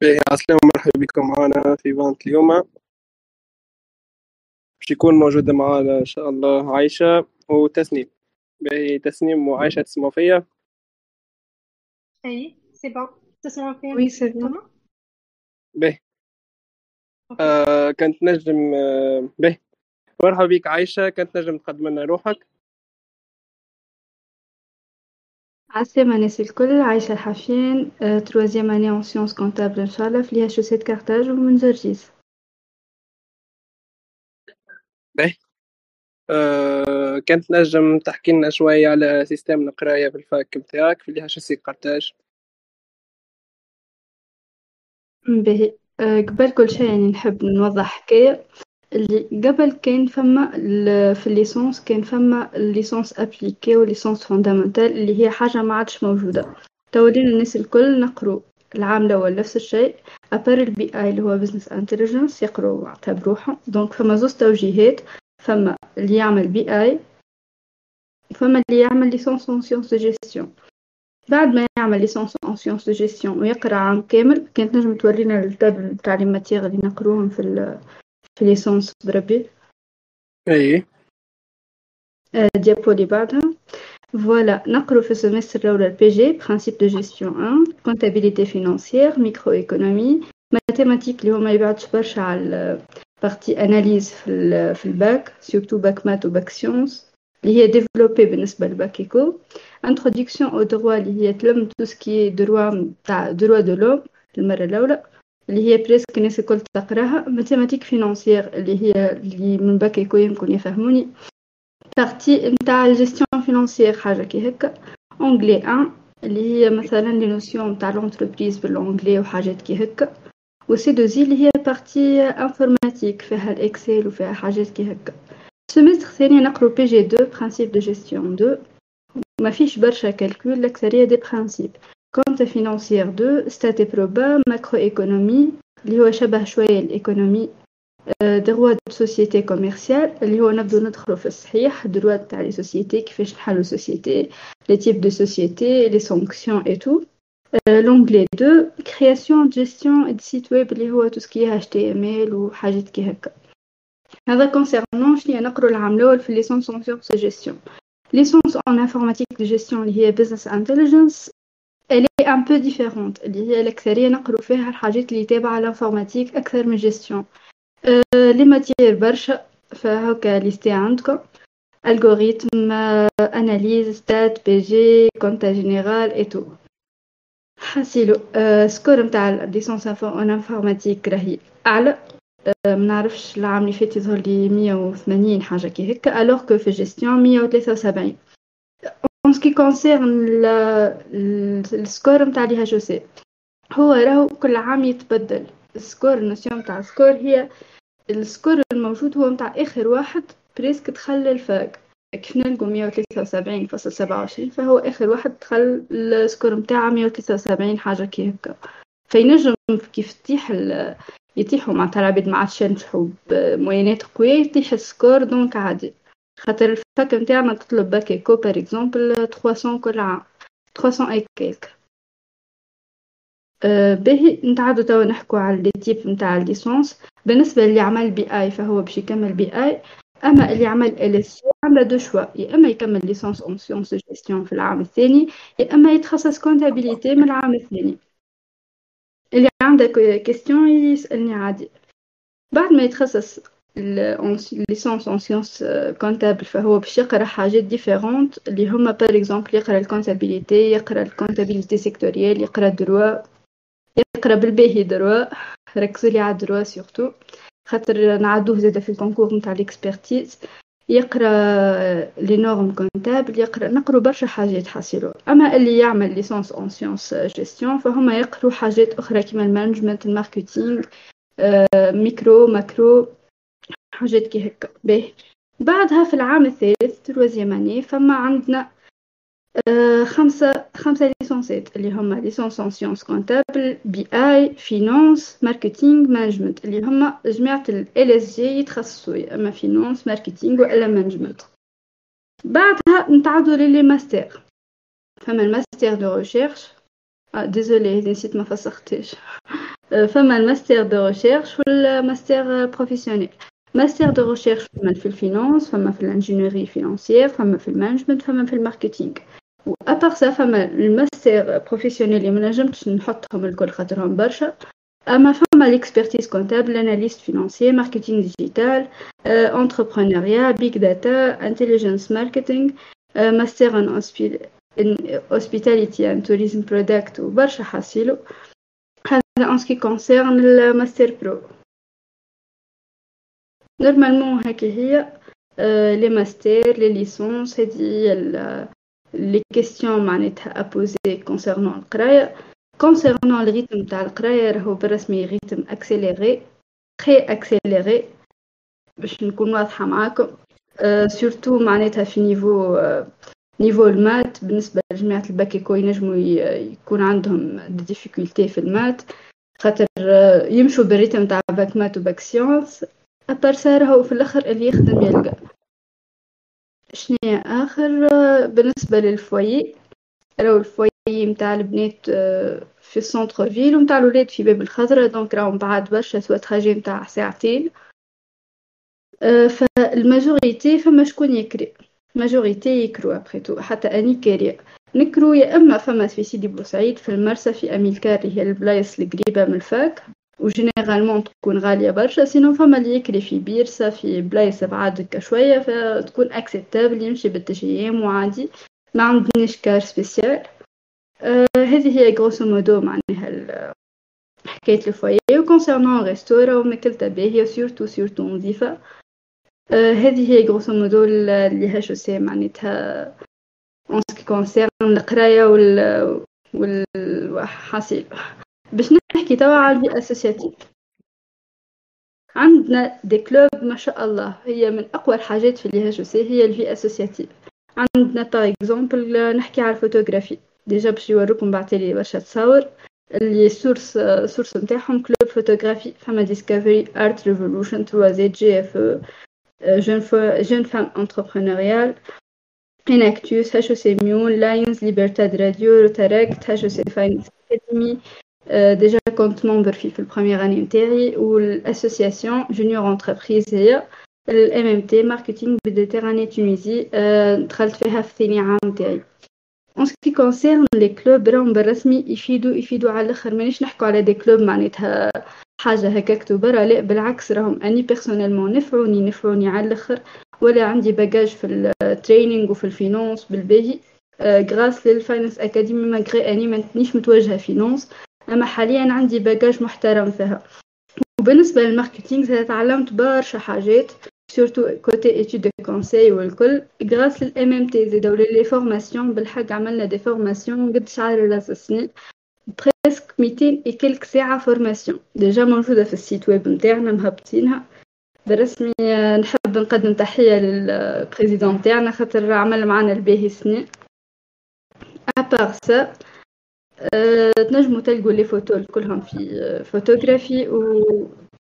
باهي عسلامة ومرحبا بكم. معنا في بانت اليوم. باش يكون موجودة معنا إن شاء الله عايشة وتسنيم. باهي تسنيم وعايشة تسمعوا فيا. اي c'est bon تسمعوا فيا؟ oui c'est bon باهي. آه كانت نجم آه باهي. مرحبا بك عايشة. كانت نجم تقدم لنا روحك. عسلامة الناس الكل عايشة الحافين troisième année en sciences comptables ان شاء الله في l'IHEC Carthage ومن جرجيس باهي كانت نجم تحكي لنا شوية على système القراية في ال fac متاعك في l'IHEC قرطاج باهي قبل كل شيء يعني نحب نوضح حكاية. قبل كان فما في ال licence كان فما ال licence appliquée وال licence fondamentale اللي هي حاجة ما عادش موجودة. تولينا الناس الكل نقروا العام الأول نفس الشيء. à part ال BI اللي هو business intelligence يقروا معناتها بروحهم donc فما زوز توجيهات. فما اللي يعمل BI. فما اللي يعمل licence en sciences de gestion بعد ما يعمل licence en sciences de gestion ويقرأ عام كامل كانت نجم تورينا ال table بتاع les matières اللي نقروهم في في licence بربي اي آه، diapo اللي بعدها voilà نقرو في ال semestre الأول ال PG principes de gestion 1 comptabilité financière micro économie mathématiques اللي هما يبعدش برشا على partie analyse في ال في ال bac surtout bac maths و bac sciences اللي هي développée بالنسبة لل bac éco introduction au droit اللي هي تلم tout ce qui droit تاع droits de l'homme المرة الأولى اللي هي presque الناس الكل تقراها. mathématiques financières اللي هي اللي من bac éco يمكن يفهموني. partie نتاع ال gestion financière حاجة كي هكا. anglais 1 اللي هي مثلا les notions نتاع l'entreprise بال anglais وحاجات كي هكا. و سي دو زي اللي هي partie informatique فيها ال Excel وفيها حاجات كي هكا. ال semestre الثاني نقرو PG 2 principes de gestion 2 ما فيش برشا calcul الأكثرية des principes compta financière 2 stat et proba macro économie اللي هو شبه شوية ال économie droit des sociétés commerciales اللي هو نبدو ندخلو في الصحيح droit تاع les sociétés كيفاش نحلو société les types de sociétés les sanctions et tout l'anglais 2 création gestion des sites web اللي هو tout ce qui HTML وحاجات كي هكا هذا concernant شنو نقرو العام الأول في licence en sciences de gestion licence en informatique de gestion اللي هي business intelligence elle est un peu différente. اللي هي الأكثرية نقرو فيها الحاجات اللي تابعة لل informatique أكثر من gestion les matières برشا فهكا liste عندكم algorithme analyse stat PG compta générale et tout حاسيلو score نتاع ال licence en informatique راهي اعلى ما نعرفش العام اللي فات يظهر لي 180 حاجة كي هكا alors que في جيستيون 173 ce qui concerne ال score نتاع l'IHEC هو راهو كل عام يتبدل. السكور النوسيون نتاع السكور هي السكور الموجود هو نتاع آخر واحد presque دخل ال fac كيف سبعة وعشرين فهو آخر واحد دخل ال score نتاعه وسبعين حاجة كي هكا فينجم كيف تطيح يطيحوا معناتها العباد ما عادش ينجحوا ب moyenne ات قوية يطيح ال score donc عادي. خاطر ال fac نتاعنا تطلب bac éco par exemple 300 كل عام 300 et quelques أه باهي توا نحكو على les types نتاع ال licence بالنسبة اللي عمل BI فهو باش يكمل BI. أما اللي عمل LS عنده deux choix. يا إما يكمل licence en sciences gestion في العام الثاني يا إما يتخصص comptabilité من العام الثاني. اللي عنده question يسألني عادي. بعد ما يتخصص licence en sciences comptables فهو باش يقرأ حاجات différentes اللي هما par exemple يقرأ ال comptabilité يقرأ ال comptabilité sectorielle يقرأ ال droit يقرأ بالباهي droit ركزوا لي على ال droit surtout خاطر نعدوه زاده في ال concours نتاع ال expertise يقرأ les normes comptables يقرأ نقرو برشا حاجات حاسيلو أما اللي يعمل licence en sciences gestion فهما يقروا حاجات أخرى كيما ال management ال marketing micro macro. حاجات كي هكا باهي بعدها في العام الثالث troisième فما عندنا آه خمسة خمسة licence ات اللي هما licence en sciences comptables BI finance marketing management اللي هما جماعة LSG يتخصصوا يا إما finance marketing وإلا management بعدها نتعدو ل les masters فما ال master de recherche آه désolé نسيت ما فسختش فما ال master de recherche وال master professionnel master de recherche فما في ال finance فما في ال ingénierie financière فما في ال management فما في ال marketing و à part ça فما ال master professionnel اللي منجمتش نحطهم الكل خاطرهم برشا اما فما l'expertise comptable analyste financier marketing digital entrepreneuriat big data intelligence marketing master en hospitality and tourism product وبرشا حاصيلو هذا en ce qui concerne ال master pro normalement هكي هي les masters les licences هذه les questions معناتها à poser concernant القرايه concernant ال rythme تاع القرايه راهو بالرسمي rythme accéléré très accéléré باش نكون واضحه معاكم surtout معناتها في niveau niveau ال maths بالنسبة لجماعة ال bac éco ينجموا يكون عندهم difficulté في ال maths خاطر يمشوا بال rythme تاع bac maths و bac sciences à part ça راهو وفي الآخر اللي يخدم يلقى. شنو آخر بالنسبة للفوي راهو الفوي متاع البنات في ال centre-ville ومتاع الولاد في باب الخضرة. donc راهم بعاد برشا soit trajet متاع ساعتين. فال majorité فما شكون يكري؟ majorité يكرو après tout حتى أني كارية. نكرو يا إما فما في سيدي بوسعيد في المرسى في اميلكار هي البلايص القريبة من ال fac. و généralement تكون غاليه برشا sinon فما اللي يكري في بيرسا في بلايص بعاد هكا شوية فتكون acceptable يمشي بال TGM وعادي ما عندناش car spécial آه هذه هي grosso modo معناها حكاية ال foyer و concernant resto U وماكلتها باهية surtout surtout نظيفة آه، هذه هي grosso modo ال HEC معناتها en ce qui concerne القرايه وال والحاصل باش نحكي توا على ال vie associative عندنا des clubs ما شاء الله هي من أقوى الحاجات في ال HEC هي ال vie associative عندنا par exemple نحكي على ال photographie. déjà باش يوروكم بعتلي برشا تصاور اللي source source نتاعهم club photographie فما Discovery Art Revolution 3 زي JF jeune, jeune femme entrepreneuriale, Inactus, HEC Mion, Lions, Libertad Radio, Rotarect, HEC Finance Academy, euh, déjà compte membre في première année نتاعي وال association junior entreprise هي ال MMT Marketing Méditerranée Tunisie دخلت فيها في ثاني عام نتاعي en ce qui concerne les clubs راهم بالرسمي يفيدوا يفيدوا على الآخر مانيش نحكوا على des clubs معناتها حاجة هكاك برا لا بالعكس راهم اني personnellement نفعوني نفعوني على الآخر ولا عندي bagage في ال training وفي ال finance بالباهي grâce لل Finance Academy malgré اني ما نتنيش متوجهه أما حاليا عندي bagage محترم فيها. وبالنسبة لل marketing تعلمت برشا حاجات surtout côté études de conseil والكل. غراس للام إم تي زيدو les formations بالحق عملنا des formations قد شعر راس السنين presque 200 إي ساعة formation. déjà موجودة في ال site web نتاعنا مهبطينها. بالرسمي نحب نقدم تحية لل président نتاعنا خاطر عمل معنا الباهي سنين. à part ça تنجموا تلقوا les photos كلهم في فوتوغرافي و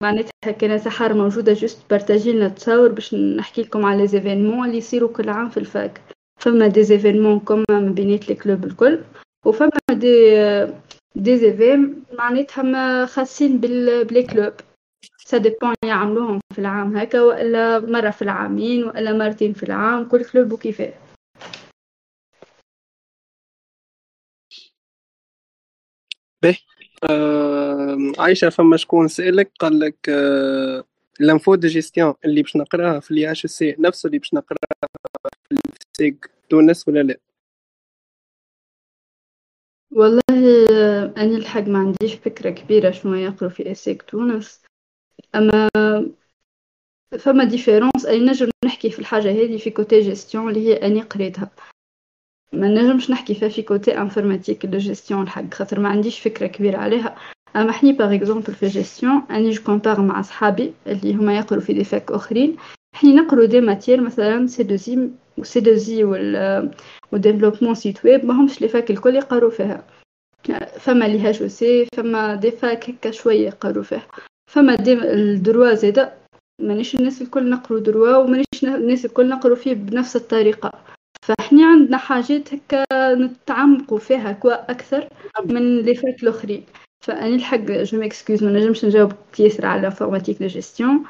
معناتها كان سحر موجودة juste partager لنا تصاور باش نحكي لكم على les اللي يصيروا كل عام في ال fac. فما des événements comme من بينات les clubs الكل وفما des des événements معناتها ما خاصين ب les clubs ça يعملوهم في العام هكا وإلا مرة في العامين وإلا مرتين في العام كل club وكيفاه. به. آه عايشة فما شكون سألك؟ قال لك آه l'info de gestion اللي باش نقراها في ال HEC نفسه اللي باش نقراها في ال ESSECT تونس ولا لا؟ والله أنا الحق ما عنديش فكرة كبيرة شنو يقروا في ESSECT تونس. أما فما différence أي نجم نحكي في الحاجة هذه في côté gestion اللي هي أني قريتها. ما نجمش نحكي فيها في côté informatique de gestion الحق خاطر ما عنديش فكرة كبيرة عليها. أما حني par exemple في gestion أني je compare مع صحابي اللي هما يقروا في des facs أخرين. حين نقروا des matières مثلا سي دو زي وسي دو و développement site web ماهمش les facs الكل يقروا فيها. فما لي هاش سي فما des facs هكا شوية يقروا فيها. فما des ال droit زادا مانيش الناس الكل نقروا droit ومانيش الناس الكل نقروا فيه بنفس الطريقة. فاحنا عندنا حاجات هكا نتعمقوا فيها quoi أكثر من les facs الاخرين فاني الحق je m'excuse ما نجمش نجاوب ياسر على informatique de gestion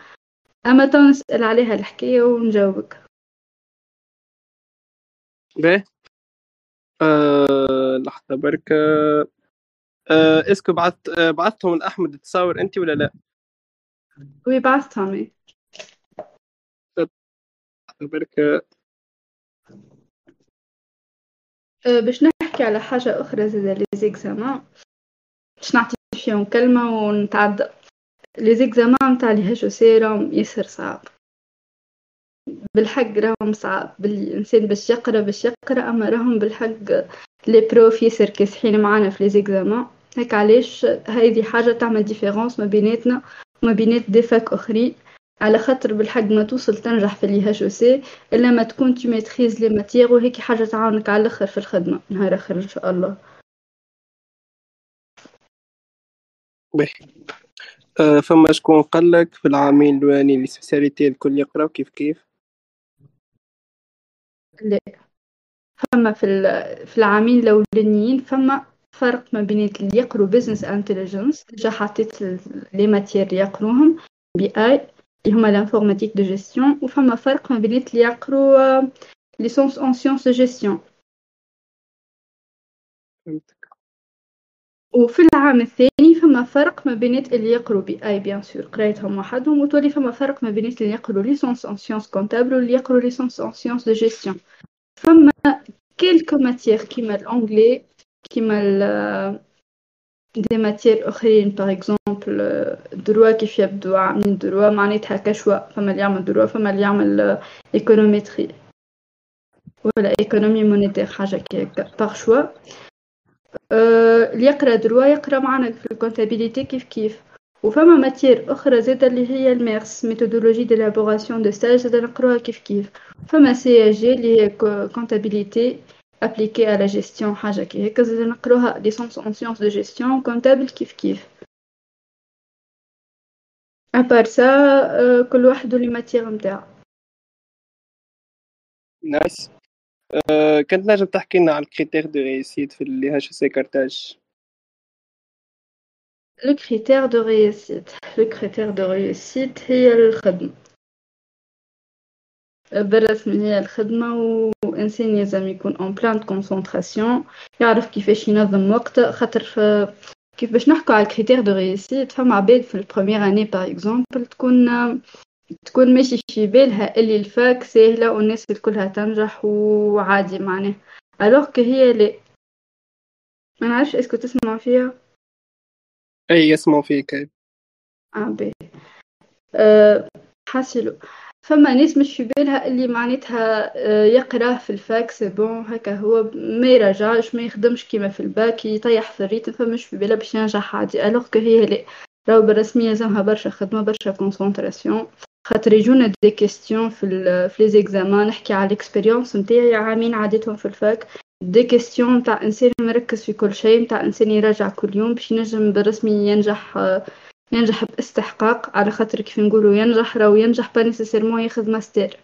أما تو نسأل عليها الحكاية ونجاوبك. باهي. آه لحظة برك آه est-ce que بعثت آه بعثتهم لأحمد تصاور انت ولا لا؟ oui بعثتهم برك باش نحكي على حاجة أخرى زادة les examens. باش نعطي فيهم كلمة ونتعدى les examens نتاع l'IHEC راهم ياسر صعب بالحق راهم صعب بالإنسان باش يقرأ باش يقرأ أما راهم بالحق les profs ياسر كاسحين معانا في les examens. هيك علاش؟ هذه حاجة تعمل différence ما بيناتنا وما بينات des facs أخرين. على خاطر بالحق ما توصل تنجح في l'IHEC إلا ما تكون tu maîtrises les matières وهيك حاجة تعاونك على الأخر في الخدمة نهار آخر إن شاء الله. باهي. أه فما شكون قال لك في العامين الاولاني les spécialités الكل يقراو كيف كيف؟ لا. فما في في العامين الأولانيين فما فرق ما بين اللي يقروا business intelligence جا حطيت les matières يقروهم BI اللي هما l'informatique de gestion وفما فرق ما بين اللي يقروا licence en sciences de gestion وفي العام الثاني فما فرق ما بين اللي يقروا BI bien sûr قرايتهم وحدهم وتولي فما فرق ما بين اللي يقروا licence en sciences comptables واللي يقروا licence en sciences de gestion فما quelques matières كيما ال anglais كيما des matières اخرين par exemple droit كيف يبدو عاملين droit معناتها au choix فما اللي يعمل droit فما اللي يعمل économétrie ولا économie monétaire حاجة كي هكا par choix اللي يقرا droit يقرا معنا في ال comptabilité كيف كيف وفما matière أخرى زاده اللي هي الميرس méthodologie d'élaboration du stage زاده نقروها كيف كيف فما CG اللي هي comptabilité appliquée à la gestion حاجة كي هكا زاد نقروها licence en sciences de gestion comptable كيف كيف à part ça كل واحد les matières نتاعو nice أه كنت نجم تحكي لنا على ال critères de réussite في l'IHEC Carthage les critères de réussite les critères de réussite هي الخدمة بالرسمي هي الخدمة وإنسان لازم يكون en pleine concentration يعرف كيفاش ينظم وقت خاطر كيف باش نحكوا على ال critères de réussite فما عباد في ال première année par exemple تكون تكون ماشي في بالها اللي ال fac سهلة والناس الكلها تنجح وعادي معناه alors هي لا ما نعرفش est-ce que تسمع فيها؟ أي يسمعوا فيك. آه باهي أه حاسلو فما ناس مش في بالها اللي معناتها آه، يقراه في ال fac c'est bon هكا هو ما يراجعش ما يخدمش كيما في الباك يطيح في ال rythme فمش في بالها باش ينجح عادي. alors que هي لا راهو بالرسمية لازمها برشا خدمة برشا concentration خاطر يجونا des questions في في les examens نحكي على ال expérience نتاعي عامين عادتهم في ال fac. des questions نتاع إنسان مركز في كل شيء نتاع إنسان يراجع كل يوم باش ينجم بالرسمي ينجح آه، ينجح باستحقاق على خاطر كيف نقولوا ينجح راهو ينجح pas nécessairement ياخذ ماستر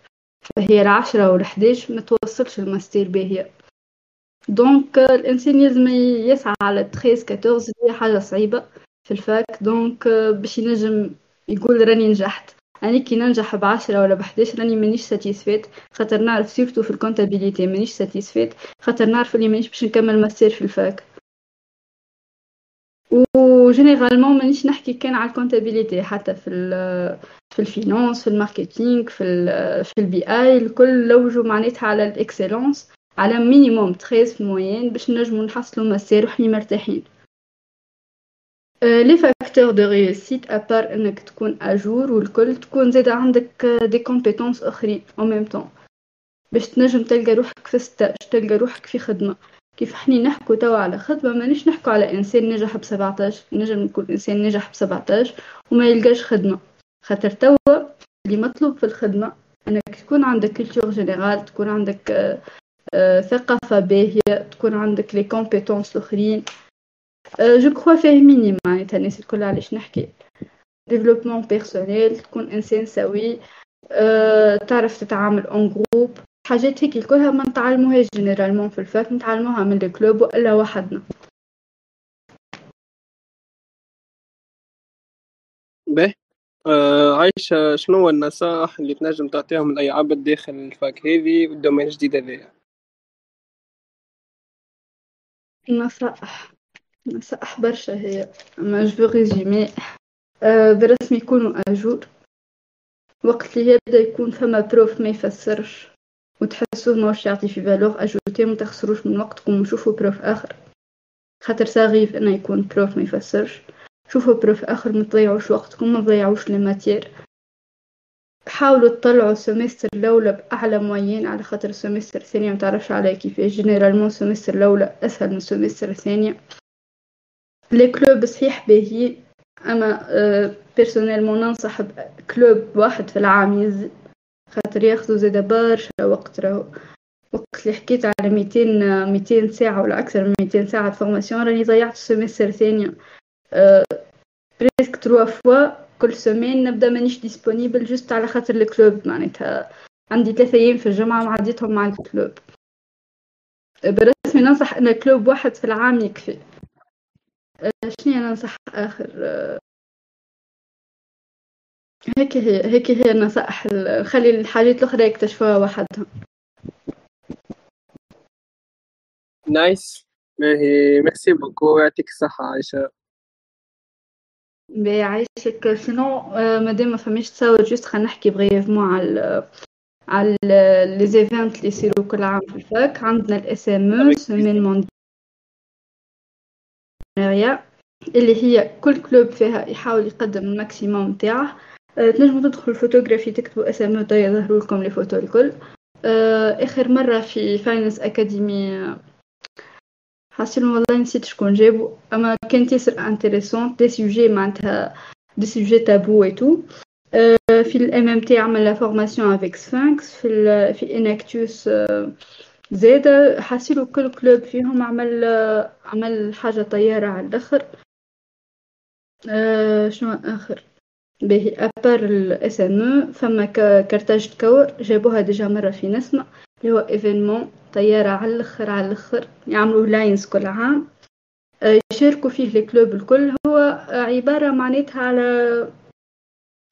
فهي العشرة والحداش ما توصلش الماستر باهية donc الانسان لازم يسعى على 13 14 هي حاجة صعيبة في ال fac. donc باش ينجم يقول راني نجحت. أنا كي ننجح بعشرة ولا بحداش راني مانيش satisfaite خاطر نعرف surtout في ال comptabilité مانيش satisfaite خاطر نعرف اللي مانيش باش نكمل ماستر في ال fac. و généralement مانيش نحكي كان على ال comptabilité حتى في في ال finance في ال marketing في ال في ال BI الكل يلوجوا معناتها على ال excellence على minimum 13 في ال moyenne باش نجمو نحصلوا مسار وحنا مرتاحين. les facteurs de réussite à part إنك تكون à jour والكل تكون زاد عندك des compétences أخرين أو ميم طون باش تنجم تلقى روحك في stage تلقى روحك في خدمة. كيف إحنا نحكوا توا على خدمة مانيش نحكوا على إنسان نجح بسبعتاش. نجم نكون إنسان نجح بسبعتاش وما يلقاش خدمة. خاطر توا اللي مطلوب في الخدمة إنك تكون عندك culture générale تكون عندك آه، آه، ثقافة باهية تكون عندك les compétences الاخرين je crois فاهميني معناتها الناس الكل علاش نحكي. développement personnel تكون إنسان سوي. أه تعرف تتعامل en groupe حاجات هيك الكلها ما نتعلموهاش généralement في ال fac نتعلموها من ال clubs وإلا وحدنا. به آه عايشة شنو هو النصائح اللي تنجم تعطيهم لأي عبد داخل ال fac هذي وال domaine الجديد هذايا نصائح. نصائح برشا هي ما جو ريزومي آه، برسم يكونوا أجور. وقت اللي يبدأ يكون فما بروف ما يفسرش. وتحسوه ماهوش يعطي في فالور. أجوتي ما تخسروش من وقتكم وشوفوا بروف آخر. خاطر ساغيف إنه يكون بروف ما يفسرش. شوفوا بروف آخر ما تضيعوش وقتكم ما تضيعوش الماتير حاولوا تطلعوا السمستر الأولى بأعلى موين على خاطر السمستر الثاني ما تعرفش عليه كيفاش جينيرالمون السمستر الأولى أسهل من السمستر الثاني. les clubs صحيح باهي أما personnellement ننصح ب club واحد في العام يزي خاطر ياخذوا زاده برشا وقت راهو وقت اللي حكيت على ميتين ميتين ساعة ولا أكثر من ميتين ساعة formation راني ضيعت ال semestre ثانية presque trois fois كل سومين نبدأ مانيش disponible juste على خاطر ال clubs معناتها عندي ثلاثة أيام في الجامعة ما عديتهم مع ال clubs. برسمي ننصح أن club واحد في العام يكفي. شنو ننصح آخر؟ هيك هي هيك هي النصائح. خلي الحاجات الأخرى يكتشفوها وحدهم. nice باهي merci beaucoup. يعطيك الصحة عايشة. بيعيشك sinon مادام ما فماش تصور juste خلينا نحكي brièvement على على les events اللي يصيروا كل عام في ال fac عندنا ال SMU semaine mondiale اللي هي كل club فيها يحاول يقدم ال maximum تاعه تنجموا تدخلوا الفوتوغرافي تكتبوا SMU يظهروا لكم les photos الكل. أه آخر مرة في Finance Academy حاسين والله نسيت شكون جابو. أما كانت ياسر intéressante des sujets معناتها دي سوجي تابو اي تو في الام ام تي عمل لا فورماسيون افيك سفانكس في ال في انكتوس زاد حاسيلو كل كلوب فيهم عمل عمل حاجة طيارة على الآخر. أه شنو آخر؟ باهي ابار الاس ام فما كارتاج تكور جابوها ديجا مرة في نسمة اللي هو إيفينمون طيارة على الأخر على الأخر يعملوا لاينز كل عام. يشاركوا فيه ال club الكل. هو عبارة معناتها على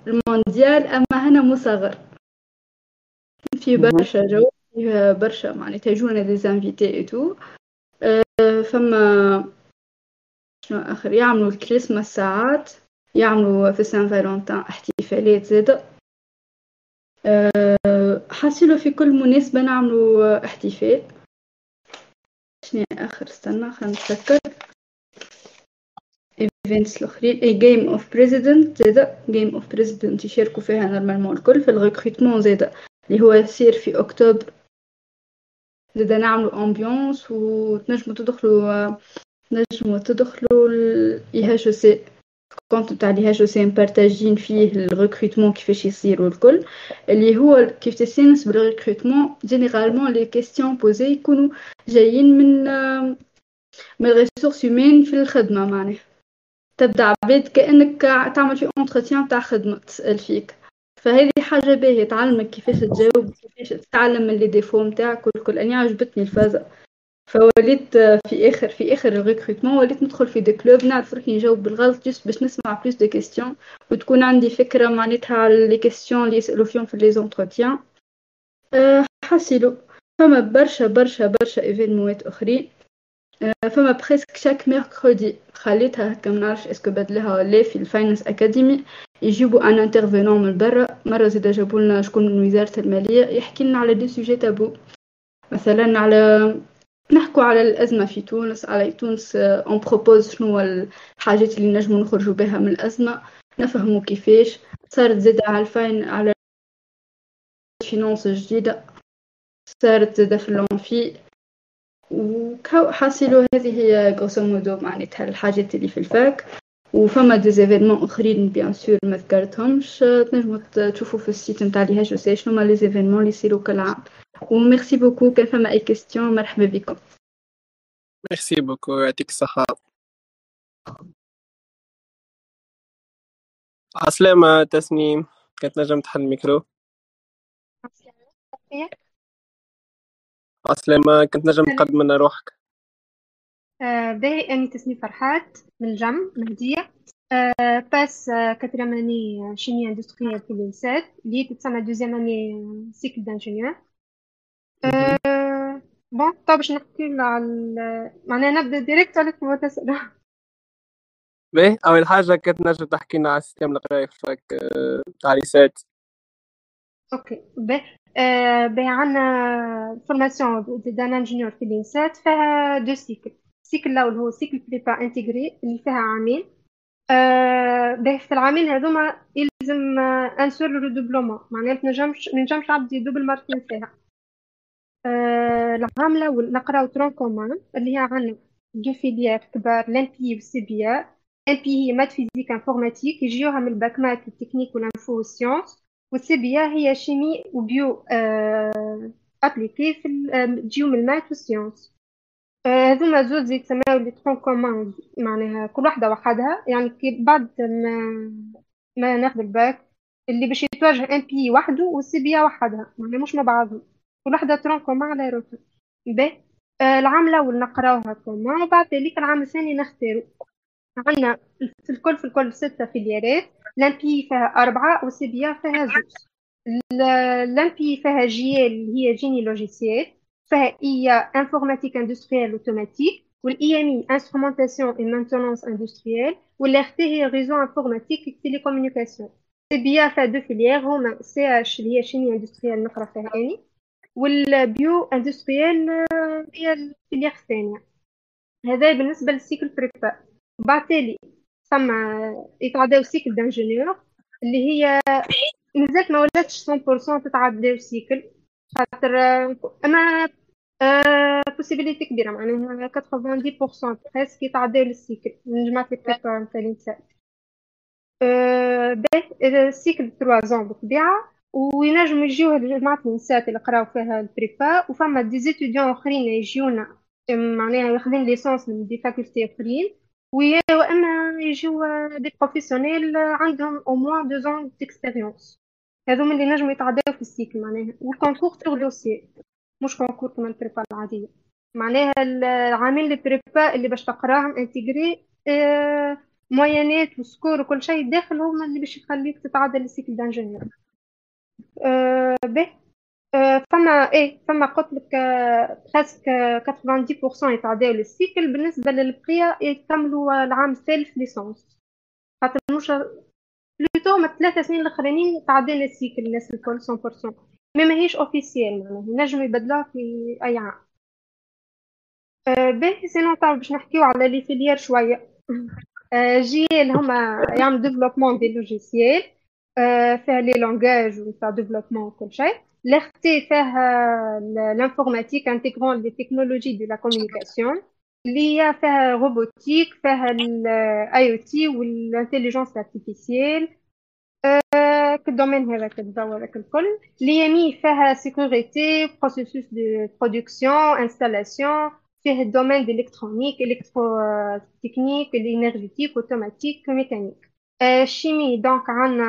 المونديال أما هنا مصغر. في برشا جو فيه برشا معناتها يجونا des invités et فما شنو آخر؟ يعملوا الكريسماس ساعات. يعملوا في Saint-Valentin احتفالات زادة. حاسيلو في كل مناسبة نعملوا احتفال. شنو آخر؟ استنى خلينا نتذكر. events الأخرين. اي Game of President زادا Game of President يشاركوا فيها normalement الكل في ال recrutement زادا اللي هو يصير في أكتوبر. زادا نعملوا ambiance وتنجموا تدخلوا نجموا تدخلوا ال IHEC. كونت تاع لي اتش سي مبارتاجين فيه ال recrutement كيفاش يصيروا الكل اللي هو كيف تستانس بال recrutement généralement les questions posées يكونوا جايين من من ال ressources humaines في الخدمة معناها. تبدأ عباد كأنك تعمل في entretien تاع خدمة تسال فيك فهذه حاجة باهية تعلمك كيفاش تجاوب كيفاش تتعلم من les défauts نتاعك والكل. اني عجبتني الفازة. فوليت في آخر في آخر ال recrutement وليت ندخل في des clubs نعرف روحي نجاوب بالغلط juste باش نسمع plus de questions وتكون عندي فكرة معناتها على les questions اللي يسألوا فيهم في les entretiens أه حاسيلو. فما برشا برشا برشا événementات أخرين. أه فما presque chaque mercredi خليتها هكا منعرفش est-ce que بدلها ولا في ال Finance Academy يجيبوا un intervenant من برا. مرة زيد جابوا لنا شكون من وزارة المالية يحكي لنا على des sujets tabous مثلا على نحكوا على الأزمة في تونس. على تونس on propose شنو الحاجات اللي نجمو نخرجوا بها من الأزمة. نفهموا كيفاش. صارت زادة على الفاين على الفينانس الجديدة صارت زادة في اللونفي وكاو حاصلوا هذه هي غروسو مودو معناتها الحاجات اللي في الفاك. وفما دي زيفينمون أخرين بيان سور ما ذكرتهمش. تنجموا تشوفوا في السيت نتاع لي سي شنو هما لي زيفينمون اللي يصيروا كل عام. وميرسي بوكو كان فما اي كيستيون مرحبا بكم ميرسي بوكو يعطيك الصحة عسلامة تسنيم كانت نجم تحل الميكرو. عسلامة كنت نجم تقدم لنا روحك. باهي أني تسنيم فرحات من الجم مهدية. passe quatrième année chimie industrielle في ال INSAT. اللي تتسمى deuxième année cycle d'ingénieur bon طب باش نحكي على معناها نبدأ direct على المتسألة باهي أول حاجة كنت نجم تحكي لنا على ال système القرايه fac تاع INSAT OK باهي باهي عندنا formation d'un ingénieur في ال INSAT فيها deux cycles ال cycle الأول هو cycle prépa intégré اللي فيها عامين آه باهي في العامين هذوما يلزم un seul redoublement معناها منجمش منجمش عبد يدوبل مرتين فيها. آه العام الأول نقراو tronc commun اللي هي عندنا deux filières كبار l'MP وال CB MP هي maths physique informatique يجيوها من الباك مات التكنيك والانفو والسيونس. وال CB هي chimie و bio آه appliquée في تجيو من ال maths وال sciences. هذوما زوز يتسموا les troncs communs معناها كل واحدة وحدها. يعني كي بعد ما ما ناخذ الباك اللي باش يتواجه MP وحده وال CB وحدها معناها مش مع بعضهم. كل واحدة tronc commun على روحها باهي العام الأول نقراوها commun وبعد ذلك العام الثاني نختارو. عندنا في الكل في الكل ستة filièreات l'MP فيها أربعة وال CB فيها زوج. l'MP فيها GL اللي هي génie logiciel. فيها IIA informatique industrielle automatique وال IMI instrumentation et maintenance industrielle وال RT هي réseaux informatiques télécommunications CB فيها deux filières هما CH اللي هي chimie industrielle نقرا فيها اني وال bio industrielle هي ال filière الثانية. هذا بالنسبة لل cycle prépa. بعد ثم يتعداو cycle d'ingénieur اللي هي مازالت ما ولاتش 100% تتعداو cycle خاطر أما possibilité كبيرة معناها 90% presque يتعداو لل cycle. من جماعة ال prépa نتاع ال INSAT. باهي ال cycle 3 ans بالطبيعة. وينجم يجيو جماعة ال INSAT اللي قراو فيها ال prépa وفما des étudiants أخرين يجيونا معناها ياخذين licence من des facultés أخرين وأما يجيو des professionnels عندهم au moins deux ans d'expérience هذوما اللي نجموا يتعداو في ال cycle معناها وال concours sur dossier مش concours كما ال prépa العادية. معناها العامل ال prépa اللي باش تقراهم intégré آه moyenne ات و score وكل شيء داخل هما اللي باش يخليك تتعدى لل cycle d'ingénieur به أه فما إيه فما قلت لك presque 90% يتعداو لل cycle. بالنسبة للبقية يكملوا العام الثالث licence. خاطر مش plutôt هما ثلاثة سنين الاخرانيين تعداو لل cycle الناس الكل 100% mais ماهيش officiel معناها. ينجموا يبدلوها في أي عام. باهي sinon طبعا باش نحكيو على les filières شوية. جي اللي هما يعملوا développement des logiciels فيها les langages وفيها développement وكل شيء ل RT فيها ال informatique intégrant les technologies de la communication اللي هي فيها robotique فيها ال IoT وال intelligence artificielle كال domaine هذاك الضوء هذاك الكل ال IMI فيها sécurité processus de production installation فيه ال domaine d'électronique électrotechnique ال énergétique automatique mécanique ال chimie donc عندنا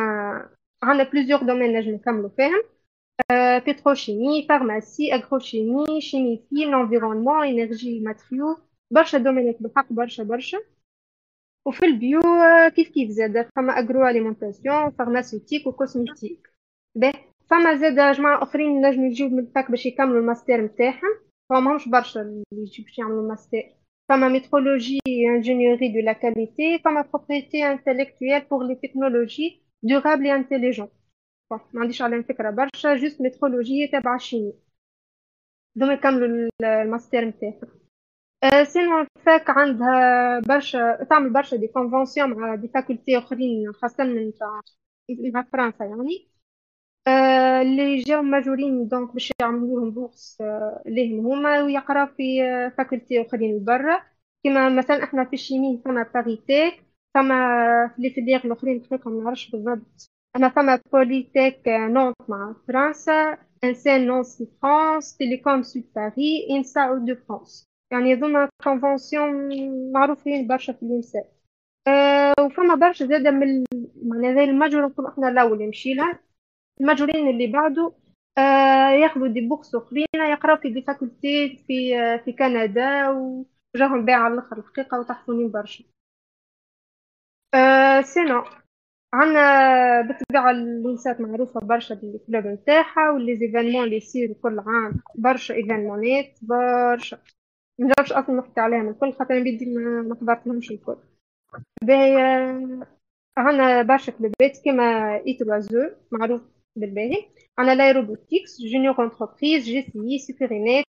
عندنا plusieurs domaines نجم نكملوا فيهم pétrochimie pharmacie agrochimie chimie fine environnement énergie matériaux برشا domaine ات بالحق برشا برشا وفي ال bio كيف كيف زاد فما agro alimentation pharmaceutique و cosmétique باهي فما زاد جماعة أخرين نجم يجيو من ال fac باش يكملوا الماستير نتاعهم فماهمش برشا اللي يجيو باش يعملوا الماستير فما métrologie ingénierie de la qualité فما propriété intellectuelle pour les technologies durables et intelligentes. ما عنديش عليهم فكرة برشا juste métrologie تبع ال chimie دوما يكملوا الماستير نتاعهم أه sinon fac عندها برشا تعمل برشا des conventions مع des facultés اخرين خاصة من تاع فرنسا يعني أه اللي جاو ماجورين دونك باش يعملوا لهم بورس أه ليهم هما ويقراو في فاكولتي أخرين برا. كما مثلا إحنا في الشيمي فما باريتيك فما في لي فيليير الأخرين الحقيقة ما نعرفش بالضبط. أنا فما بوليتيك نونت مع فرنسا انسان نونسي فرانس تيليكوم سود باري انسا أو دو فرانس يعني هذوما كونفونسيون معروفين برشا في الإنسان. أه وفما برشا زادة من معناها زي ال major نقول إحنا الأول يمشي لها ال major ين اللي بعده أه ياخذوا des bourses أخرين يقراو في des facultés في أه في كندا وجاهم باع على الأخر الحقيقة وتحفونين برشا. أه sinon عنا بالطبيعة ال INSAT معروفة برشا بال club نتاعها واللي اللي يصيروا كل عام برشا événement ات برشا. منجربش أصلا نحكي عليهم الكل خاطر بيدي ما حضرتلهمش الكل. باهي عنا برشا club ات كيما IEEE معروف بالباهي عنا l'Aerobotix Junior Entreprise JCI Securinets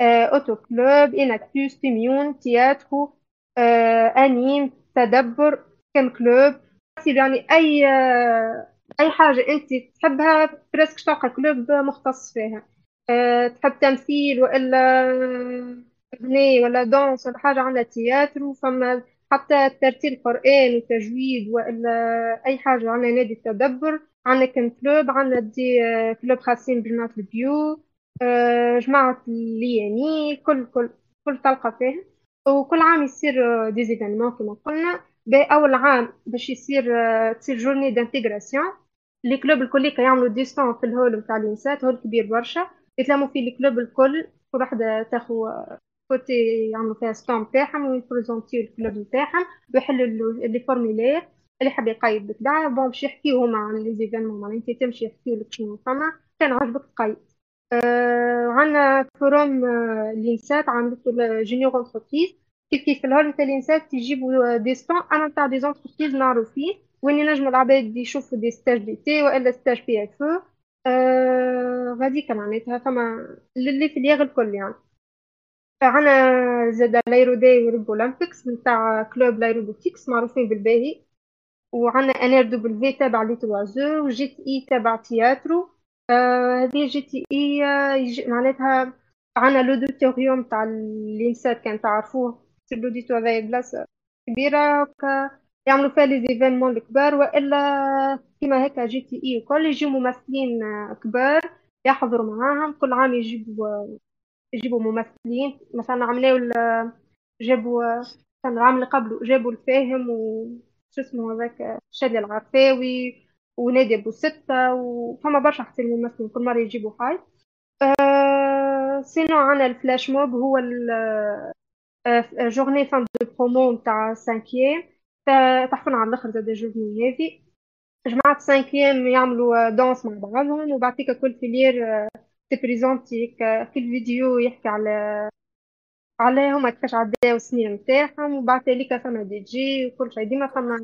Auto Club Enactus تيميون Theatro Anime تدبر كم club يعني اي اي حاجة انت تحبها presque تلقى club مختص فيها تحب تمثيل والا اغنية ولا danse ولا حاجة عندها théâtre وفما حتى ترتيل قرآن وتجويد والا أي حاجة عندنا نادي التدبر عندنا كم club عندنا des clubs خاصين بجماعه ال bio أه جماعة اللياني كل كل كل تلقى فيها. وكل عام يصير des événements كما قلنا. باول عام باش يصير تصير journée d'intégration les clubs الكل يعملوا des stands في ال hall نتاع ال INSAT hall كبير برشا. يتلموا فيه ال clubs الكل كل وحدة تاخو côté يعملوا فيها stand تاعهم ويبريزونتيو الكلوب نتاعهم ويحلوا les formulaires اللي حاب يقيد بالطبيعة bon باش يحكيو هما عن les événements معناها أنت تمشي يحكيو لك شنو فما كان عجبك تقيد. آه عندنا forum آه ال INSAT عملته Junior Entreprise. كيف كيف ال hall نتاع ال INSAT يجيبوا des stands أنا نتاع des entreprises معروفين وين ينجموا العباد يشوفوا des stages d'été وإلا stage PF آه غاديك معناتها فما اللي في الياغ الكل يعني. عنا زاد لايرو داي ورب اولمبيكس نتاع كلوب لايروبوتيكس معروفين بالباهي. وعنا انير دبليو تابع لي توازو وجي تي إي تابع تياترو. آه هذه جي تي إي آه معناتها عنا لوديتوريوم تاع الانسات كان تعرفوه. لوديتو هذايا بلاصة كبيرة. يعملوا فيها لي زيفينمون الكبار وإلا كيما هكا جي تي إي وكل يجيو ممثلين كبار يحضروا معاهم كل عام يجيبوا يجيبوا ممثلين. مثلا عملوا جابوا كان العام اللي قبله جابوا الفاهم و شو اسمه هذاك شادي العرفاوي ونادي أبو ستة وفما برشا حتى الممثلين كل مرة يجيبوا حاجة. أه sinon عنا ال flash mob هو journée fin de promo نتاع cinquième. تحفنا على الأخر زاد journée هذه جماعة cinquième يعملوا danse مع بعضهم وبعد كل filière تبريزونتي في الفيديو يحكي على عليهم كيفاش عداو السنين نتاعهم وبعد ذلك فما دي جي وكل شيء ديما فما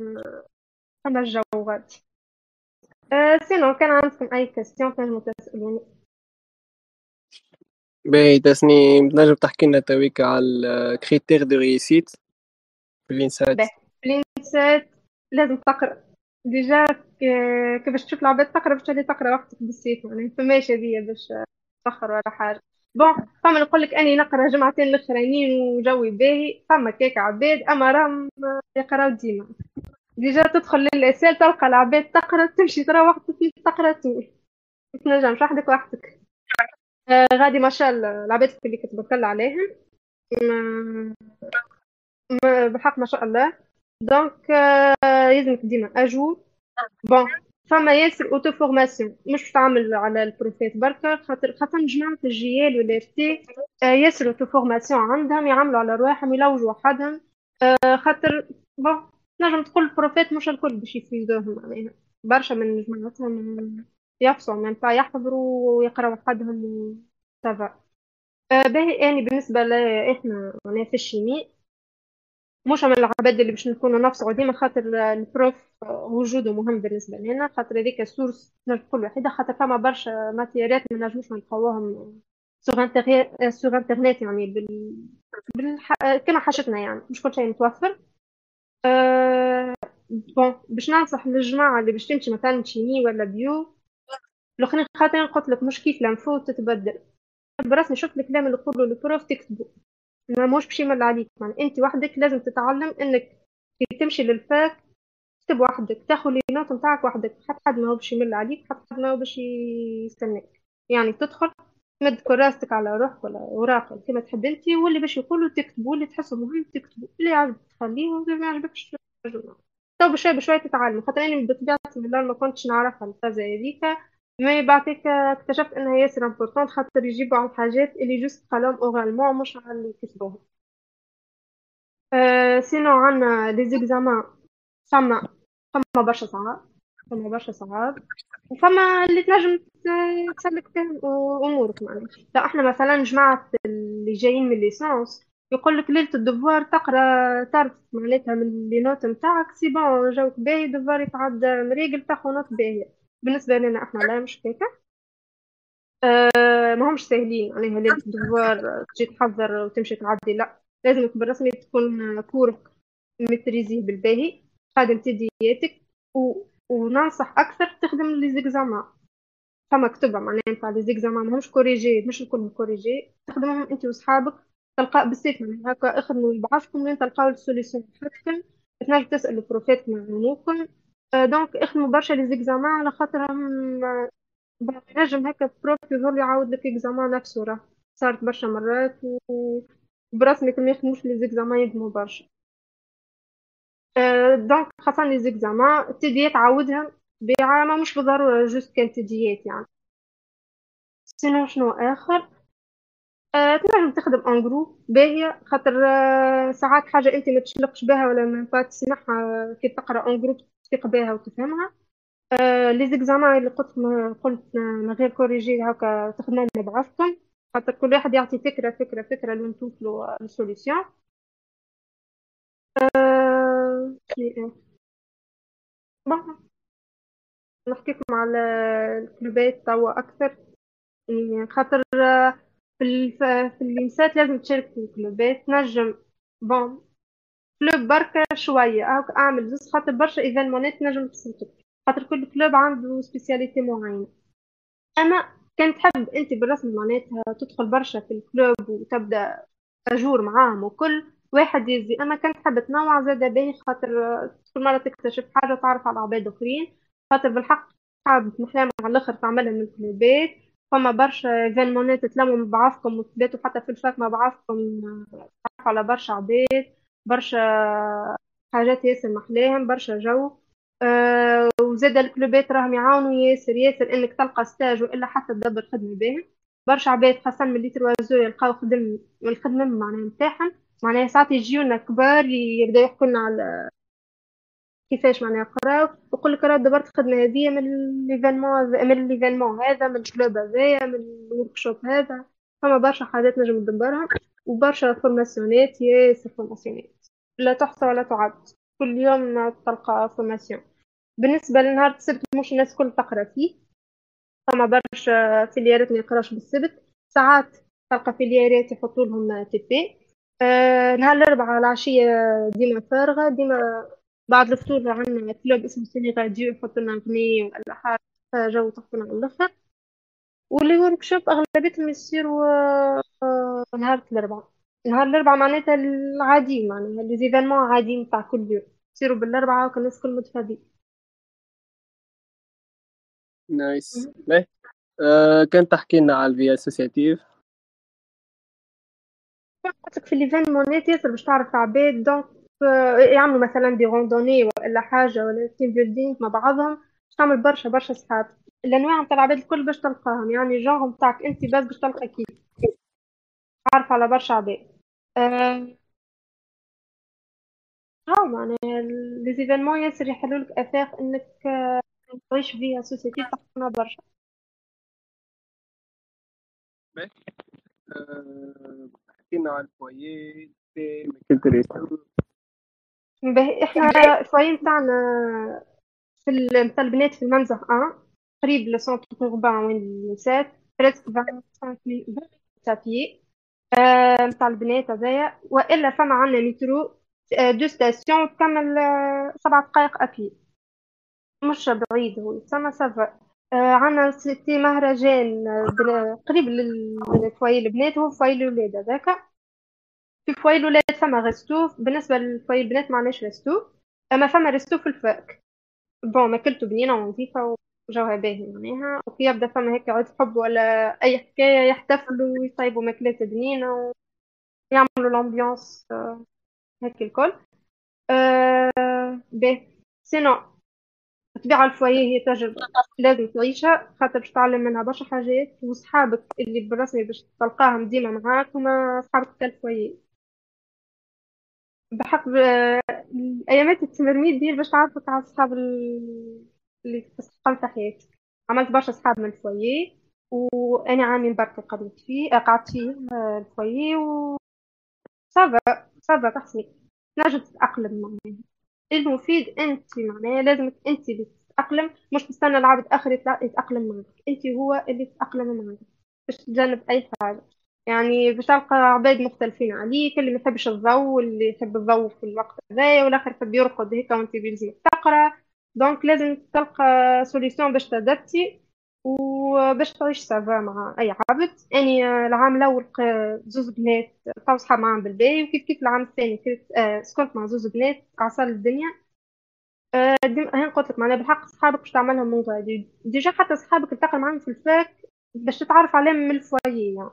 فما الجوات أه sinon كان عندكم أي question تنجموا تسألوني؟ باهي تسني تنجم تحكي لنا تويك على ال critères de réussite ال INSAT في ال INSAT لازم تقرأ. déjà كيفاش تشوف العباد تقرأ باش تولي تقرأ وقتك بالسيف يعني فماش هذيا باش تفخر ولا حاجة. bon فما نقول لك أني نقرأ جمعتين الاخرانيين وجوي باهي فما كيك عباد أما راهم يقراو ديما. déjà تدخل ل la salle تلقى العباد تقرأ تمشي ترى وقتك تقرأ طول تنجمش وحدك وحدك آه غادي ما شاء الله العباد اللي كتبكل عليهم. ما بحق ما شاء الله. donc آه يلزمك ديما à jour bon فما ياسر auto-formation مش تعمل على البروفيت بركة خاطر خاطر جماعة ال GL وال RT ياسر auto-formation عندهم يعملوا على رواحهم يلوجوا وحدهم خاطر bon نجم تقول البروفيت مش الكل باش يفيدوهم معناها برشا من جماعتهم يفصلوا من يحضروا ويقراوا وحدهم و ça va آه باهي يعني بالنسبة لإحنا معناها في ال chimie مش من العباد اللي باش نكونوا نفسه ديما خاطر ال prof وجوده مهم بالنسبة لنا خاطر هذيك نجم تقول وحيدة خاطر فما برشا ماتيريات ما نجموش نلقاوهم sur internet يعني بال, بالح... كما حاجتنا يعني مش كل شيء متوفر. أه... bon باش ننصح للجماعة اللي باش تمشي مثلا chimie ولا bio الأخرين خاطر قلت لك مش كيف l'info تتبدل. برسمي شفت الكلام اللي يقولوا ال prof تكتبه ما موش باش يمل عليك. يعني أنت وحدك لازم تتعلم إنك تمشي لل fac تكتب وحدك تاخذ les notes نتاعك وحدك. حتى حد ما هو باش يمل عليك حتى حد ما هو باش يستناك. يعني تدخل تمد كراستك على روحك ولا أوراق كما تحب أنت واللي باش يقولوا تكتبوا اللي تحسوا مهم تكتبوا. اللي يعجبك تخليه واللي ما يعجبكش تو بشوي بشوي تتعلم. خاطر اني بطبيعتي من ما كنتش نعرفها الفازة هذيك mais بعدك اكتشفت إنها ياسر important خاطر يجيبوا على الحاجات اللي juste قالهم oralement مش على اللي كتبوهم. أه sinon عنا les examens فما فما برشا صعاب فما برشا صعاب. وفما اللي تنجم تسلك فيهم امورك معناها. لو إحنا مثلا جماعة اللي جايين من licence يقول لك ليلة ال devoir تقرأ تعرف معناتها من les notes نتاعك c'est bon جوك باهي devoir يتعدى مريقل تاخذ note باهية بالنسبة لنا إحنا لا مش هكا أه ما همش ساهلين معناها ليلة ال devoir تجي تحضر وتمشي تعدي. لا لازم بالرسمي تكون كورك متريزيه بالباهي. خادم تدياتك و... وننصح أكثر تخدم les examens فما كتبة معناها نتاع les examens ماهمش corrigés مش الكل corrigés تخدمهم أنت وصحابك. تلقى بالسيف معناها هكا اخدموا بعضكم وين تلقاو ال solution حقكم. تنجم تسألوا بروفيت يعاونوكم أه donc اخدموا برشا les examens على خاطرهم نجم هكا prof يظل يعاود لك examen نفسه راه. صارت برشا مرات و برسمي ما يخدموش les examens يخدموا برشا. donc خاصة les examens التديات عاودهم بعامة مش بالضرورة juste كان تديات يعني. sinon شنو آخر؟ أه تنجم تخدم en groupe باهية خاطر أه ساعات حاجة انت ما تشلقش بها ولا ما تسمعها كي تقرأ en groupe تثق بها وتفهمها. أه les examens اللي قلت قلت من غير corrigé هكا تخدمهم بعضكم خاطر كل واحد يعطي فكرة فكرة فكرة لين توصلوا لل solution. أه... نحكي لكم على الكلوبات توا أكثر. يعني خاطر في. في لازم تشارك في الكلوبات. تنجم bon. club بركة شوية. هاك أعمل زوز خاطر برشا إيفينمونات نجم تصلتك خاطر كل club عنده spécialité معينة. أما كان تحب أنت بالرسم معناتها تدخل برشا في ال club وتبدأ à jour معاهم وكل واحد يزي. أما كان تحب تنوع زاد باهي خاطر كل مرة تكتشف حاجة تعرف على عباد آخرين خاطر بالحق حاب محلام على الآخر تعملها من الكلوبات. فما برشا إيفينمونات تلموا مع بعضكم وتباتوا حتى في ال fac مع بعضكم تعرفوا على برشا عباد. برشا حاجات ياسر محلاهم برشا جو. أه وزاد الكلوبات راهم يعاونوا ياسر ياسر إنك تلقى stage وإلا حتى تدبر خدمة باهي برشا عباد خاصة من اللي troisième يلقاو خدم الخدمة معناها نتاعهم معناها ساعات يجيونا كبار يبداو يحكوا لنا على كيفاش معناها قراو. يقول لك راه دبرت خدمة هذه من les événements من l'événement هذا من ال club هذايا من ال workshop هذا. فما برشا حاجات نجم ندبرها وبرشا formation ات ياسر formation ات لا تحصى ولا تعد. كل يوم تلقى formation. بالنسبة لنهار السبت مش الناس كل تقرأ فيه. فما برشا filière ات ما يقراش بالسبت ساعات تلقى filière ات يحطوا لهم TP آه نهار الأربعاء العشية ديما فارغة ديما بعد الفطور عندنا club اسمه ciné radio يحطوا لنا أغنية ولا حاجة جو تحطونا على الآخر. و les workshops أغلبيتهم يصيروا آه نهار الأربعاء. نهار الأربعاء معناتها العادي معناها les événements عاديين تاع كل يوم. يصيروا بالأربعاء وكل الناس كل متفادين. nice باهي آه كان تحكي لنا على ال vie associative قلت في les événements ات ياسر باش تعرف عباد donc يعملوا مثلا des randonnées ولا حاجة ولا team building مع بعضهم باش تعمل برشا برشا صحاب الأنواع نتاع العباد الكل باش تلقاهم يعني الجونغ نتاعك أنت بس باش تلقى كيف. عارف على برشا عباد أه... هاو معناها les événements ياسر يحلولك آفاق إنك تعيش فيها société تحكمنا برشا. حكينا على الفويي كنت باهي إحنا الفويي نتاعنا في نتاع البنات في المنزه آه قريب لسونتر اوربان وين النسات بريسك 25 بي نتاع البنات هذايا وإلا فما عندنا مترو دو ستاسيون تكمل سبع دقائق ابي مش بعيد هو سما سافا آه عنا سيتي مهرجان قريب للفواي البنات هو فواي الولاد هذاك. في foyer الولاد فما resto بالنسبة ل foyer البنات معناش resto أما فما resto في ال fac. bon ماكلته بنينة ونظيفة وجوها باهي معناها وكي يبدأ فما هيك عيد حب ولا أي حكاية يحتفلوا ويطيبوا ماكلات بنينة ويعملوا ال ambiance آه هيك الكل. آه باهي. sinon الطبيعة الفوية هي تجربة لازم تعيشها خاطر باش تعلم منها برشا حاجات وصحابك اللي بالرسمي باش تلقاهم ديما معاك هما صحابك تاع الفوية بحق ايامات التمرميد ديال باش تعرفك على صحاب اللي تستقل في حياتك عملت برشا صحاب من الفويي وأنا عامين برك قعدت فيه قعدت فيه الفويي و صافا صافا تحسني. تنجم تتأقلم معناها. المفيد أنت معناها لازمك أنت اللي تتأقلم مش تستنى العبد آخر يتأقلم معك أنت هو اللي تتأقلم معك باش تتجنب أي حاجة. يعني باش تلقى عباد مختلفين عليك اللي ما يحبش الضوء واللي يحب الضوء في الوقت هذايا والآخر يحب يرقد هيك وأنت بيلزمك تقرا donc لازم تلقى solution باش t'adapter وباش تعيش ça va مع أي عبد. يعني العام الأول زوز بنات تو صحاب معاهم بالباهي وكيف كيف العام الثاني؟ كنت آه سكنت مع زوز بنات عسل الدنيا. آه هين قلت لك معناها بالحق صحابك باش تعملهم من غادي déjà حتى صحابك تلتقي معاهم في ال fac باش تتعرف عليهم من ال foyer يعني.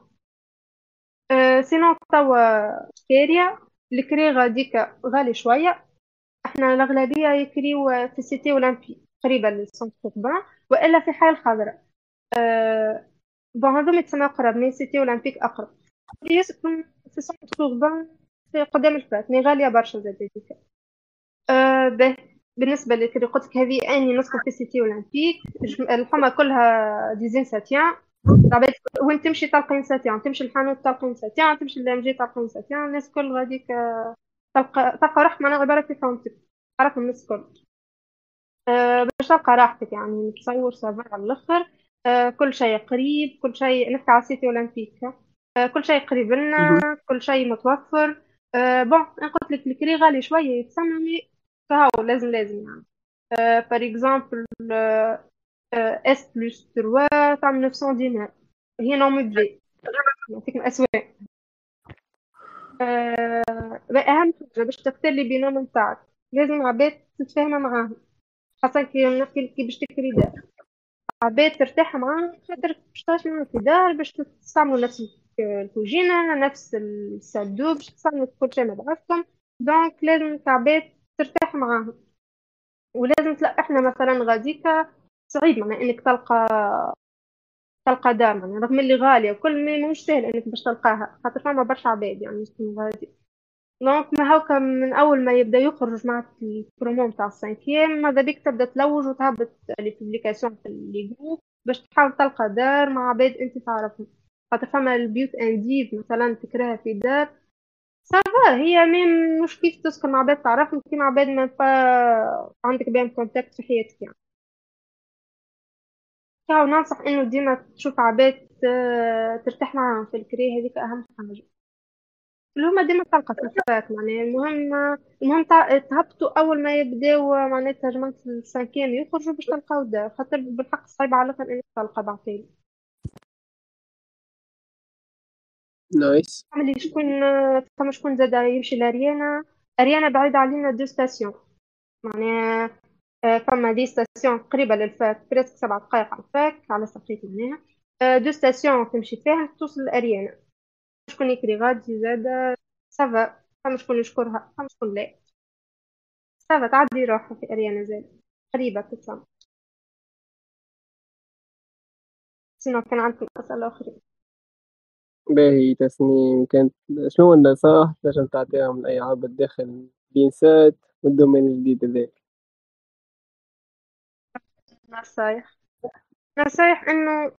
أه sinon توا كاريا الكري غاديك غالي شوية. إحنا الأغلبية يكريو في ال Cité Olympique قريبة لل Centre Urbain وإلا في حي الخضراء أه bon هذوما يتسمى أقرب mais Cité Olympique أقرب. يسكن في Centre Urbain في قدام ال fac mais غالية برشا زاد هذيك. أه به بالنسبة لكري قلت لك هذه أني نسكن في Cité Olympique الحمى كلها des insatiens. وين تمشي تلقى insatien تمشي الحانوت تلقى insatien تمشي لل MG تلقى insatien الناس كل غاديك تلقى تلقى روحك معناها عبارة فهمتك تعرف الناس الكل أه باش تلقى راحتك يعني تصور سافا على الآخر. أه كل شيء قريب كل شيء نحكي على سيتي أولمبيك. أه كل شيء قريب لنا كل شيء متوفر. أه بون أنا قلت لك الكري غالي شوية يتسمى فهو لازم لازم يعني. فور اكزومبل اس بلس 3 تاع 900 دينار. هي نوم بلي نعطيك الاسواق أه اهم حاجة باش تختار les binômes نتاعك. لازم عباد تتفاهم معاهم. خاصة كي نحكي كي باش تكري دار. عباد ترتاح معاهم خاطر باش تعيش معاهم في دار باش تستعملوا نفس الكوجينة نفس ال salle d'eau باش تستعملوا كل شيء مع بعضكم. donc لازم عباد ترتاح معاهم. ولازم تلاقي إحنا مثلا غاديكا صعيب معناها إنك تلقى تلقى دار يعني رغم اللي غالية وكل ما مش سهل إنك باش تلقاها خاطر فما برشا عباد يعني يسكنوا غادي donc ما هوكا من أول ما يبدأ يخرج مع البرومو نتاع ال cinquième ماذا بيك تبدأ تلوج وتهبط les publications في les groupes باش تحاول تلقى دار مع عباد أنت تعرفهم. خاطر فما البيوت indiv مثلا تكراها في دار. ça va هي même مش كيف تسكن مع عباد تعرفهم كيما عباد ما عندك بهم contact في حياتك يعني. كاو ننصح إنه ديما تشوف عباد آه، ترتاح معاهم في الكري. هذيك أهم حاجة. اللي هما ديما تلقى في ال fac معناها. المهم المهم تهبطوا أول ما يبداو معناتها جماعة ال cinquième يخرجوا باش تلقاو دار خاطر بالحق صعيب على الآخر إنك تلقى بعتين nice. فما شكون فما شكون زاد يمشي لأريانا. أريانا بعيدة علينا deux stations. معناها آه، فما des stations قريبة لل fac presque سبع دقايق على ال fac على ساقيك معناها. آه، deux stations تمشي فيها توصل لأريانا شكون يكري غادي زادة ça va. فما شكون يشكرها فما شكون لا. ça va تعدي روحها في أريانا زادة قريبة تتسمى sinon كان عندكم أسئلة أخرى؟ باهي تسنيم كانت شنو النصائح تنجم تعطيهم لأي عبد داخل بينسات وال domaine الجديد هذاك نصايح. نصايح إنه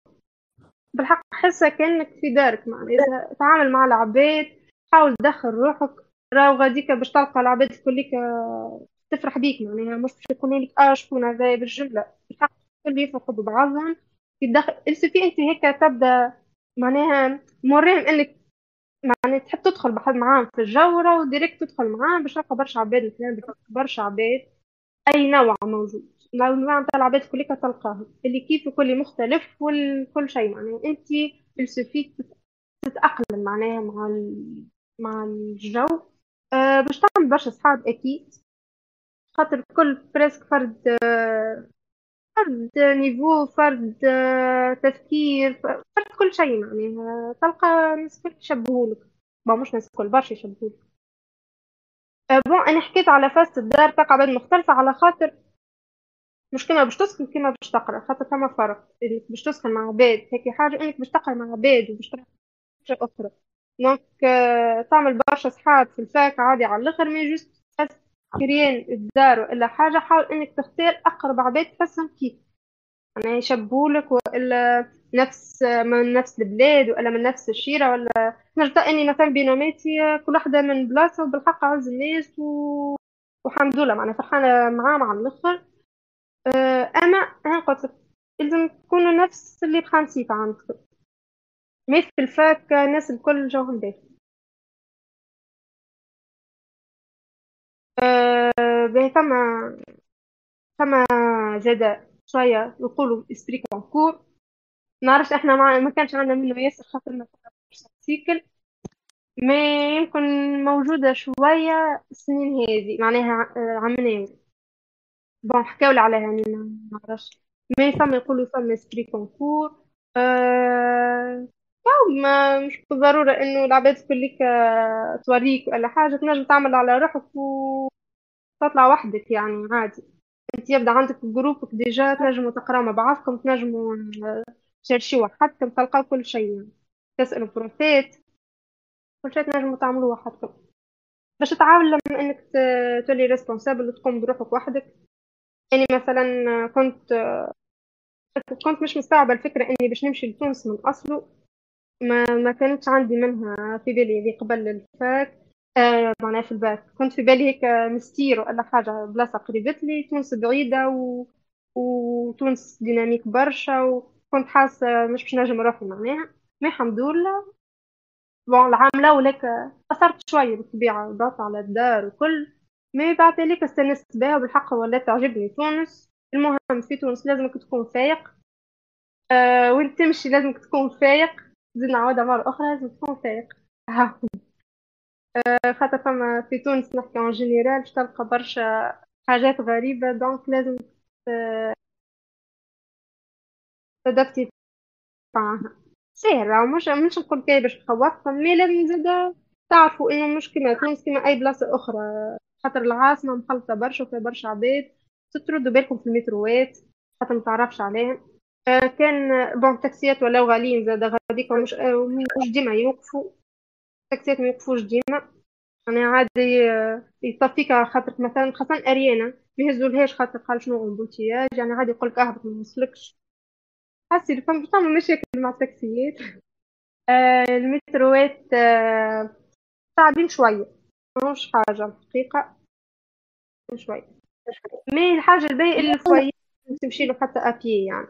بالحق حسها كأنك في دارك معناها. تعامل مع العباد حاول تدخل روحك. راهو غاديك باش تلقى العباد الكليك تفرح بيك معناها. مش باش يكون لك آه شكون هذا بالجملة بالحق الكل يفرحوا ببعضهم. يدخل il suffit أنت هيك تبدأ معناها موريهم إنك معناها تحب تدخل بحد معاهم في الجو راهو direct تدخل معاهم باش تلقى برشا عباد مثلا برشا عباد. أي نوع موجود. الأنواع نتاع العباد كلها تلقاهم اللي كيف كل مختلف وكل شيء معناها أنت il suffit تتأقلم معناها مع مع الجو. أه باش تعمل برشا صحاب أكيد. خاطر كل presque فرد فرد niveau فرد أه تفكير فرد كل شيء معناها. تلقى ناس كل يشبهولك. bon مش ناس كل برشا يشبهولك. bon أنا حكيت على فاست الدار تقع عباد مختلفة على خاطر مش كما باش تسكن كما باش تقرأ. خاطر فما فرق. إنك باش تسكن مع عباد هيك حاجة إنك باش تقرأ مع عباد وباش تقرأ حاجة أخرى. donc تعمل برشا صحاب في ال fac عادي على الآخر mais juste كريان الدار ولا حاجة حاول إنك تختار أقرب عباد تحسهم كيف يعني يشبهولك ولا نفس من نفس البلاد ولا من نفس الشيرة ولا نرجع إني مثلا binôme اتي كل واحدة من بلاصة وبالحق عز الناس و... والحمد لله معناها فرحانة معاهم على الآخر. آه، أما أنا قلت لازم تكونوا نفس les principes عندكم mais في ال fac الناس الكل جوهم باهي. أه باهي فما فما زاد شوية يقولوا esprit concours نعرفش إحنا ما, ما كانش عندنا منه ياسر خاطر ما سيكل ما يمكن موجودة شوية السنين هذه معناها عملنا bon حكاولي عليها يعني ما نعرفش. mais فما يقولوا فما esprit concours أه... ما مش بالضرورة إنه العباد كلك توريك ولا حاجة. تنجم تعمل على روحك وتطلع وحدك يعني عادي. أنت يبدأ عندك groupe ك déjà تنجموا تقراو مع بعضكم تنجموا تشرشيو وحدكم تلقاو كل شيء. تسألوا prof ات كل شيء تنجموا تعملوه وحدكم باش تعاون لما إنك تولي responsable وتقوم بروحك وحدك. يعني مثلا كنت كنت مش مستوعبة الفكرة إني باش نمشي لتونس من اصله ما ما كانتش عندي منها في بالي اللي قبل ال fac. آه معناها في الباك. كنت في بالي هيك مستير ولا حاجة بلاصة قريبت لي تونس بعيدة و... وتونس dynamique برشا وكنت حاسة مش باش نجم نروح معناها mais الحمد لله bon العام الأول هيك أثرت شوية بالطبيعة ضغط على الدار وكل. mais بعد ذلك استانست بها وبالحق ولات تعجبني. تونس المهم في تونس لازمك تكون فايق. آه وين تمشي لازمك تكون فايق. زيد نعاودها مرة أخرى لازم تكون فايق. آه، خاطر فما في تونس نحكي en général باش تلقى برشا حاجات غريبة donc لازم ت adapti معاها سهلة مش مش نقول كي باش تخوفكم mais لازم زادا تعرفوا إنه مش كيما تونس كيما أي بلاصة أخرى. خاطر العاصمة مخلطة برشا وفيها برشا عباد. تردوا بالكم في المتروات خاطر متعرفش عليهم. آه، كان bon التاكسيات ولاو غاليين زاد غاديك مش آه، مش ديما يوقفوا. التاكسيات ما يوقفوش ديما. يعني عادي آه، يصفيك خاطر مثلا خاصة أريانا ما يهزولهاش خاطر قال شنو embouteillage يعني عادي يقولك أهبط ما نوصلكش حاسي فما فما مشاكل مع التاكسيات. آه المتروات آه صعبين شوية. مش حاجة الحقيقة شوية. مي الحاجة الباقية اللي شوية تمشي له حتى أبي يعني.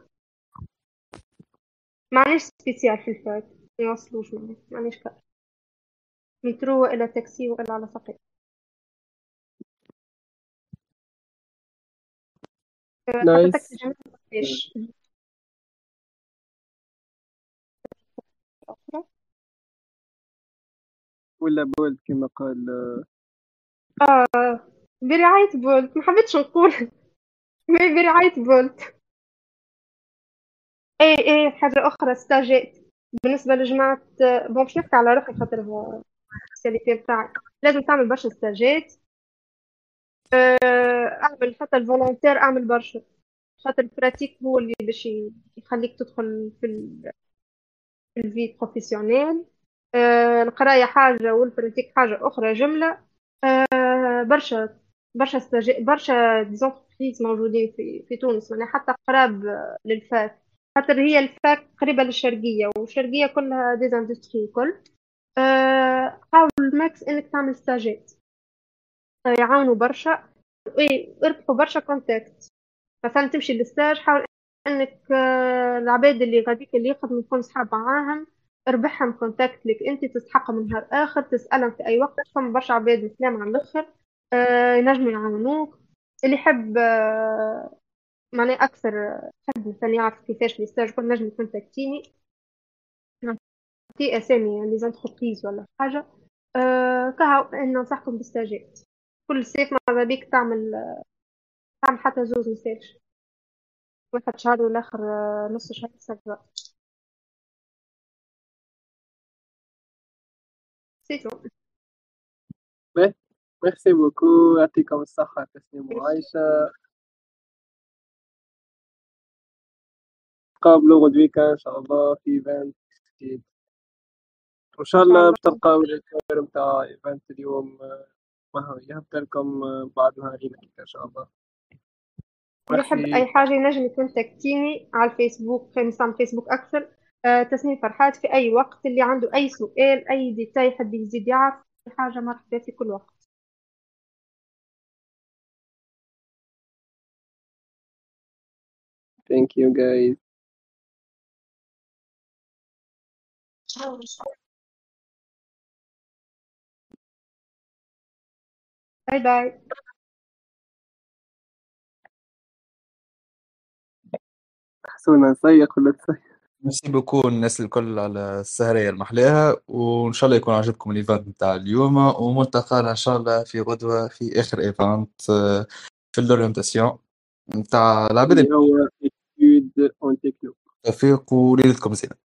معناش سبيسيال في الفات. ما يوصلوش معناش كار مترو إلى تاكسي وإلى على سقي نايس ولا بولت كما قال آه. برعاية بولت. ما حبيتش نقول. برعاية بولت. إيه إيه حاجة أخرى. stage ات بالنسبة لجماعة bon باش نحكي على روحي خاطر ال spécialité بتاعي. لازم تعمل برشا stage ات آه، أعمل حتى ال volontaire أعمل برشا. خاطر ال pratique هو اللي باش يخليك تدخل في ال في ال vie professionnelle آه، القراية حاجة وال pratique حاجة أخرى جملة آه، برشا برشا stage ات برشا des entreprises موجودين في في تونس يعني حتى قراب لل fac خاطر هي ال fac قريبة للشرقية والشرقية كلها des industries كل أه حاول max إنك تعمل stage ات أه يعاونوا برشا ويربحوا برشا contacts مثلا تمشي لل stage حاول إنك العباد اللي غاديك اللي يخدموا تكون صحاب معاهم اربحهم contact لك. انت تسحقهم من نهار اخر تسألهم في أي وقت. فما برشا عباد مثلهم على الآخر. أه ينجموا يعاونوك. اللي يحب أه معناه أكثر حد مثلا يعرف كيفاش ال stage كل نجم كونتاكتيني نعطيه أسامي les entreprises ولا حاجة. أه كهو ننصحكم بالستاجات كل صيف ماذا بيك تعمل تعمل حتى زوز مساج. واحد شهر والآخر نص شهر سبعة. c'est tout merci beaucoup يعطيكم الصحة تسليم وعايشة قابلوا غدويكا إن شاء الله في event جديد وان شاء الله باش تلقاو ال cours نتاع event اليوم يهبط لكم بعد نهارين ان شاء الله يحب اي حاجة ينجم يكونتاكتيني على الفيسبوك نستعمل فيسبوك أكثر آه، تسنيم فرحات في أي وقت اللي عنده أي سؤال أي détail يحب يزيد يعرف حاجة مرحبا في كل وقت. Thank you guys. باي باي حسونا نسيق ولا تسيق؟ ميرسي بوكو الناس الكل على السهرية المحلاها وإن شاء الله يكون عجبكم الإيفنت نتاع اليوم وملتقانا إن شاء الله في غدوة في آخر إيفنت في الأورينتاسيون نتاع العباد اللي هو أكيد اون تكنو التوفيق وليلتكم زينة